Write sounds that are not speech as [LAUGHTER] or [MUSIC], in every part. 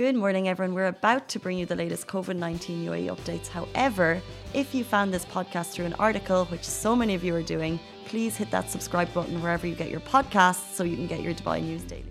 Good morning, everyone. We're about to bring you the latest COVID 19 UAE updates. However, if you found this podcast through an article, which so many of you are doing, please hit that subscribe button wherever you get your podcasts so you can get your Dubai news daily.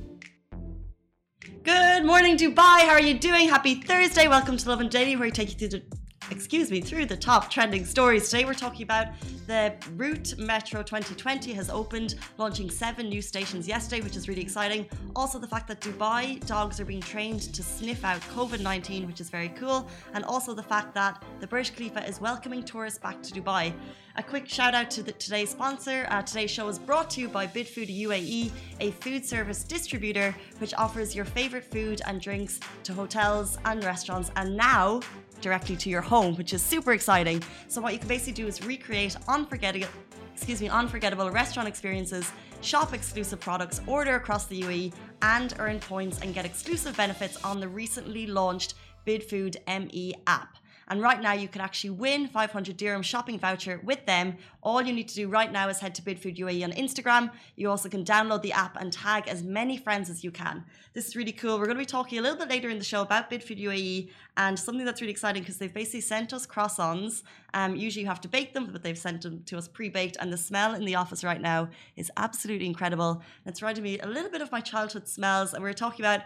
Good morning, Dubai. How are you doing? Happy Thursday. Welcome to Lovin Daily, where we take you through the excuse me, through the top trending stories. Today we're talking about the Route Metro 2020 has opened, launching seven new stations yesterday, which is really exciting. Also, the fact that Dubai dogs are being trained to sniff out COVID 19, which is very cool. And also the fact that the Burj Khalifa is welcoming tourists back to Dubai. A quick shout out to the, today's sponsor. Uh, today's show is brought to you by Bidfood UAE, a food service distributor which offers your favorite food and drinks to hotels and restaurants. And now, directly to your home, which is super exciting. So what you can basically do is recreate unforgettable, excuse me, unforgettable restaurant experiences, shop exclusive products, order across the UAE, and earn points and get exclusive benefits on the recently launched BidFood ME app. And right now, you can actually win 500 dirham shopping voucher with them. All you need to do right now is head to Bidfood UAE on Instagram. You also can download the app and tag as many friends as you can. This is really cool. We're going to be talking a little bit later in the show about Bidfood UAE and something that's really exciting because they've basically sent us croissants. Um, usually, you have to bake them, but they've sent them to us pre-baked, and the smell in the office right now is absolutely incredible. It's reminding me a little bit of my childhood smells, and we are talking about.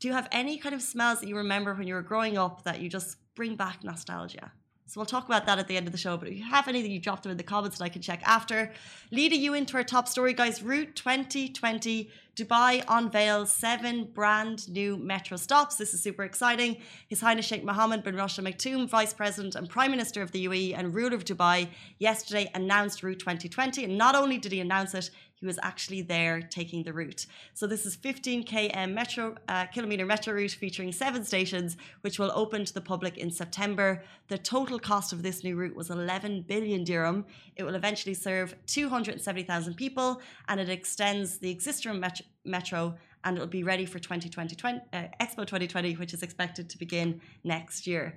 Do you have any kind of smells that you remember when you were growing up that you just bring back nostalgia. So we'll talk about that at the end of the show. But if you have anything, you drop them in the comments and I can check after. Leading you into our top story, guys. Route 2020 Dubai unveils seven brand new metro stops. This is super exciting. His Highness Sheikh Mohammed bin Rashid Al Maktoum, Vice President and Prime Minister of the UAE and ruler of Dubai, yesterday announced Route 2020. And not only did he announce it, he was actually there taking the route. So this is 15 km metro uh, kilometer metro route featuring seven stations, which will open to the public in September. The total cost of this new route was 11 billion dirham. It will eventually serve 270,000 people, and it extends the existing metro, and it'll be ready for 2020, uh, Expo 2020, which is expected to begin next year.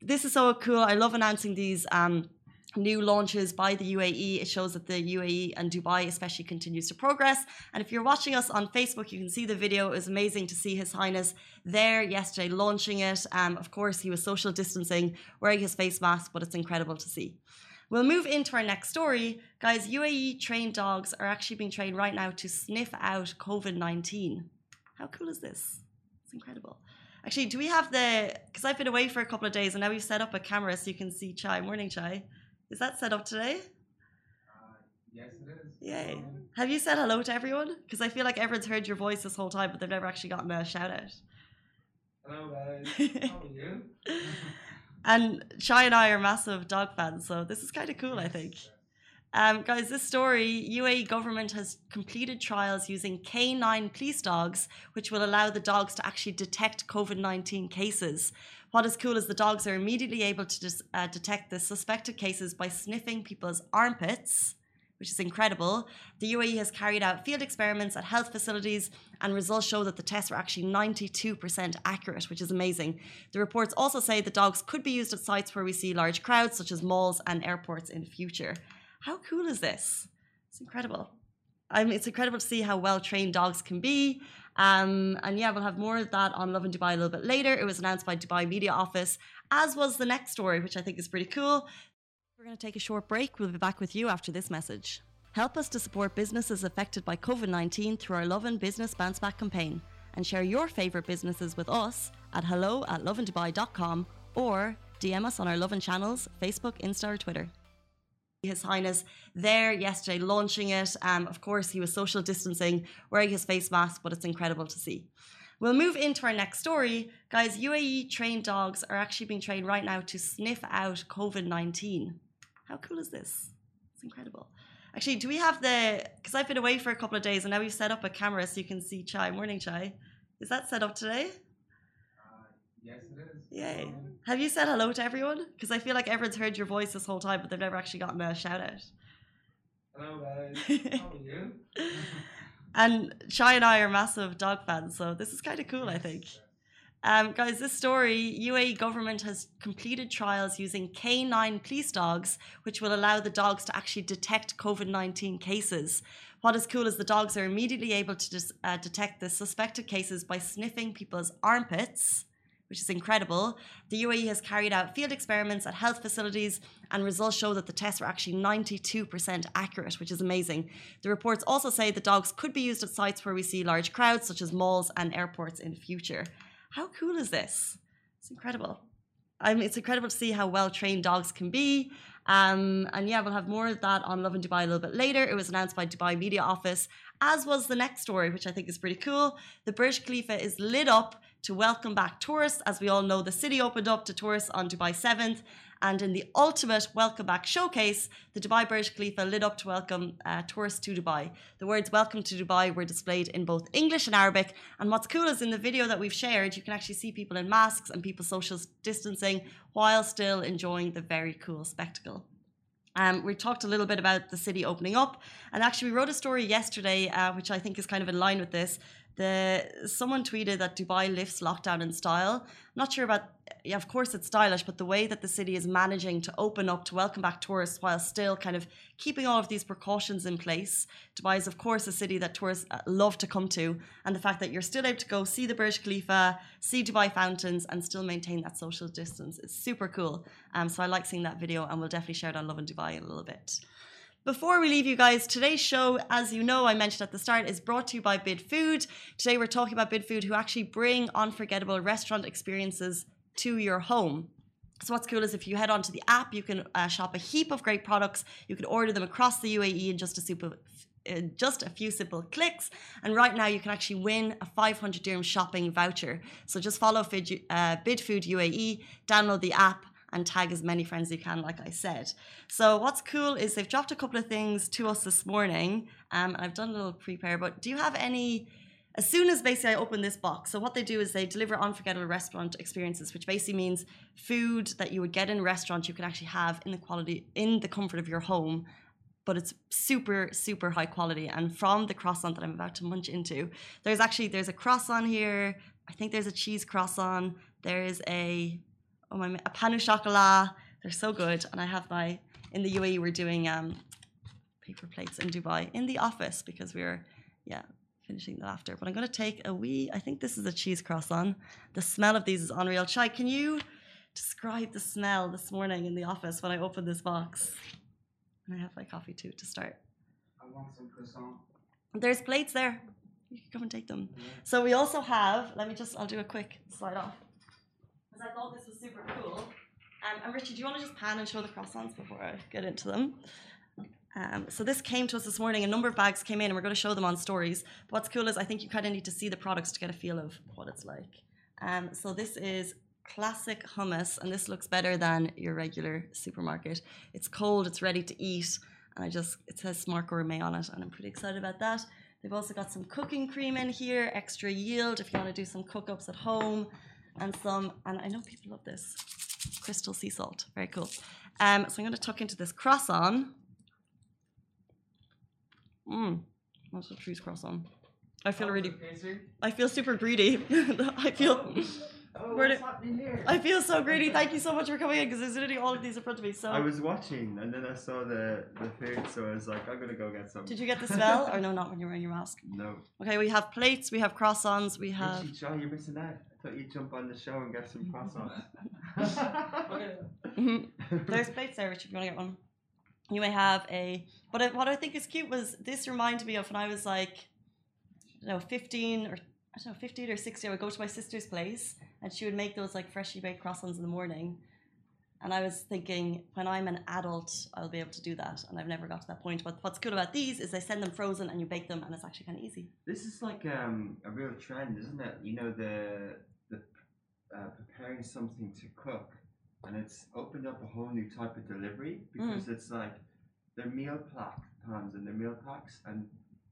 This is so cool. I love announcing these. Um, new launches by the UAE. It shows that the UAE and Dubai especially continues to progress. And if you're watching us on Facebook, you can see the video. It was amazing to see His Highness there yesterday launching it. Um, of course, he was social distancing, wearing his face mask, but it's incredible to see. We'll move into our next story. Guys, UAE trained dogs are actually being trained right now to sniff out COVID 19. How cool is this? It's incredible. Actually, do we have the. Because I've been away for a couple of days and now we've set up a camera so you can see Chai. Morning, Chai. Is that set up today? Uh, yes, it is. Yay. Have you said hello to everyone? Because I feel like everyone's heard your voice this whole time, but they've never actually gotten a shout out. Hello, guys. [LAUGHS] How are you? [LAUGHS] and Chai and I are massive dog fans, so this is kind of cool, I think. Um, guys, this story UAE government has completed trials using canine police dogs, which will allow the dogs to actually detect COVID 19 cases. What is cool is the dogs are immediately able to dis, uh, detect the suspected cases by sniffing people's armpits, which is incredible. The UAE has carried out field experiments at health facilities, and results show that the tests were actually 92% accurate, which is amazing. The reports also say the dogs could be used at sites where we see large crowds, such as malls and airports in the future. How cool is this? It's incredible. I mean, it's incredible to see how well trained dogs can be. Um, and yeah, we'll have more of that on Lovin Dubai a little bit later. It was announced by Dubai Media Office, as was the next story, which I think is pretty cool. We're going to take a short break. We'll be back with you after this message. Help us to support businesses affected by COVID 19 through our Lovin Business Bounce Back campaign and share your favourite businesses with us at hello at lovindubai.com or DM us on our Lovin channels, Facebook, Insta, or Twitter. His Highness there yesterday launching it. Um, of course, he was social distancing, wearing his face mask, but it's incredible to see. We'll move into our next story. Guys, UAE trained dogs are actually being trained right now to sniff out COVID 19. How cool is this? It's incredible. Actually, do we have the. Because I've been away for a couple of days and now we've set up a camera so you can see Chai. Morning, Chai. Is that set up today? Uh, yes, it is. Yay. Have you said hello to everyone? Because I feel like everyone's heard your voice this whole time, but they've never actually gotten a shout out. Hello, guys. How are you? [LAUGHS] and Chai and I are massive dog fans, so this is kind of cool, I think. Um, guys, this story UAE government has completed trials using K9 police dogs, which will allow the dogs to actually detect COVID 19 cases. What is cool is the dogs are immediately able to dis, uh, detect the suspected cases by sniffing people's armpits which is incredible. The UAE has carried out field experiments at health facilities, and results show that the tests were actually 92% accurate, which is amazing. The reports also say the dogs could be used at sites where we see large crowds, such as malls and airports in the future. How cool is this? It's incredible. I mean, it's incredible to see how well trained dogs can be. Um, and yeah, we'll have more of that on Lovin Dubai a little bit later. It was announced by Dubai Media Office, as was the next story, which I think is pretty cool. The Burj Khalifa is lit up to welcome back tourists. As we all know, the city opened up to tourists on Dubai 7th. And in the ultimate welcome back showcase, the Dubai Burj Khalifa lit up to welcome uh, tourists to Dubai. The words welcome to Dubai were displayed in both English and Arabic. And what's cool is in the video that we've shared, you can actually see people in masks and people social distancing while still enjoying the very cool spectacle. Um, we talked a little bit about the city opening up, and actually, we wrote a story yesterday, uh, which I think is kind of in line with this, the someone tweeted that Dubai lifts lockdown in style. Not sure about yeah, of course it's stylish, but the way that the city is managing to open up to welcome back tourists while still kind of keeping all of these precautions in place. Dubai is of course a city that tourists uh, love to come to, and the fact that you're still able to go see the Burj Khalifa, see Dubai fountains, and still maintain that social distance is super cool. Um, so I like seeing that video, and we'll definitely share it on Lovin Dubai in a little bit. Before we leave you guys, today's show, as you know, I mentioned at the start, is brought to you by Bidfood. Today we're talking about Bidfood, who actually bring unforgettable restaurant experiences to your home. So what's cool is if you head onto the app, you can uh, shop a heap of great products. You can order them across the UAE in just a super, uh, just a few simple clicks. And right now, you can actually win a 500 dirham shopping voucher. So just follow Fid, uh, Bidfood UAE, download the app, and tag as many friends as you can, like I said. So what's cool is they've dropped a couple of things to us this morning, um, and I've done a little prepare. But do you have any? As soon as basically I open this box, so what they do is they deliver unforgettable restaurant experiences, which basically means food that you would get in a restaurant you can actually have in the quality in the comfort of your home but it's super super high quality and from the croissant that i'm about to munch into there's actually there's a croissant here i think there's a cheese croissant there is a oh my a pain au chocolat. They're so good. And I have my in the UAE we're doing um, paper plates in Dubai in the office because we're yeah finishing that after. But I'm gonna take a wee. I think this is a cheese croissant. The smell of these is unreal. Chai, can you describe the smell this morning in the office when I opened this box? And I have my coffee too to start. I want some croissant. There's plates there. You can come and take them. Yeah. So we also have. Let me just. I'll do a quick slide off because I thought this was super cool. Um, and Richie, do you want to just pan and show the croissants before I get into them? Um, so this came to us this morning. A number of bags came in, and we're going to show them on stories. But what's cool is I think you kind of need to see the products to get a feel of what it's like. Um, so this is classic hummus, and this looks better than your regular supermarket. It's cold, it's ready to eat, and I just it says Smart Gourmet on it, and I'm pretty excited about that. They've also got some cooking cream in here, extra yield if you want to do some cook ups at home and some, and I know people love this crystal sea salt. Very cool. Um, so I'm going to tuck into this croissant. Mmm, that's a cheese croissant. I feel really, I feel super greedy. [LAUGHS] I feel, Oh, what's happening here? I feel so greedy. Thank you so much for coming in because there's literally all of these in front of me. So, I was watching and then I saw the, the food, so I was like, I'm gonna go get some. did you get the smell [LAUGHS] or no? Not when you're wearing your mask. No. Okay, we have plates, we have croissants, we have. Richie, you're missing out. I thought you'd jump on the show and get some croissants. [LAUGHS] Mhm. There's plates there, Richard, if you want to get one. You may have a. But I, what I think is cute was this reminded me of when I was like, I don't know, 15 or I don't know, 15 or 16. I would go to my sister's place and she would make those like freshly baked croissants in the morning. And I was thinking, when I'm an adult, I'll be able to do that. And I've never got to that point. But what's good about these is they send them frozen and you bake them, and it's actually kind of easy. this is like um, a real trend, isn't it? You know, the the uh, preparing something to cook, and it's opened up a whole new type of delivery because it's like they're meal pack pans and they're meal packs, and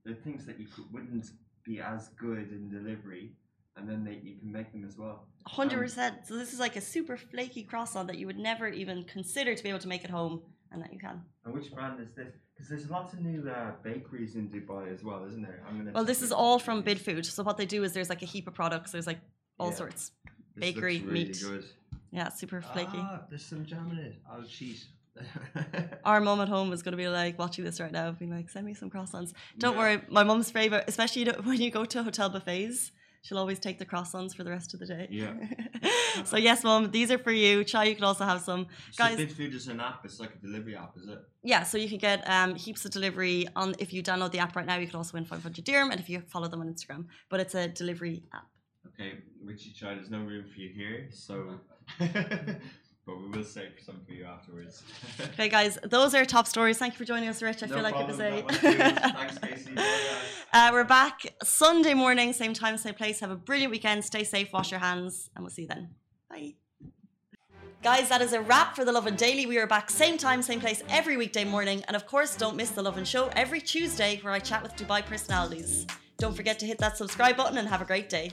they're things that you could, wouldn't be as good in delivery, and then they, you can make them as well. Hundred percent. So this is like a super flaky croissant that you would never even consider to be able to make at home, and that you can. And which brand is this? Because there's lots of new uh, bakeries in Dubai as well, isn't there? I'm gonna. Well, this is all from Bidfood. So what they do is there's like a heap of products. There's like all Yeah. sorts. This looks bakery really meat. Good. Yeah, super flaky. Ah, there's some jam in it. I'll [LAUGHS] cheat. Our mum at home is going to be like watching this right now, being like, "Send me some croissants." Don't Yeah. worry, my mum's favorite, especially [LAUGHS] when you go to hotel buffets, she'll always take the croissants for the rest of the day. Yeah. [LAUGHS] so yes, mom, these are for you. Chai, you can also have some. So Guys- Bidfood is an app. It's like a delivery app, is it? Yeah, so you can get um, heaps of delivery on. If you download the app right now, you can also win 500 dirham, and if you follow them on Instagram. But it's a delivery app. Okay, Richie Chai, there's no room for you here, so. [LAUGHS] but we will save some for you afterwards. [LAUGHS] Okay, guys, those are top stories. Thank you for joining us, Rich. I No feel like problem, it was no, a. [LAUGHS] Thanks, Casey. Uh, we're back Sunday morning, same time, same place. Have a brilliant weekend. Stay safe, wash your hands, and we'll see you then. Bye. Guys, that is a wrap for The Lovin Daily. We are back same time, same place every weekday morning. And of course, don't miss The Lovin Show every Tuesday where I chat with Dubai personalities. Don't forget to hit that subscribe button and have a great day.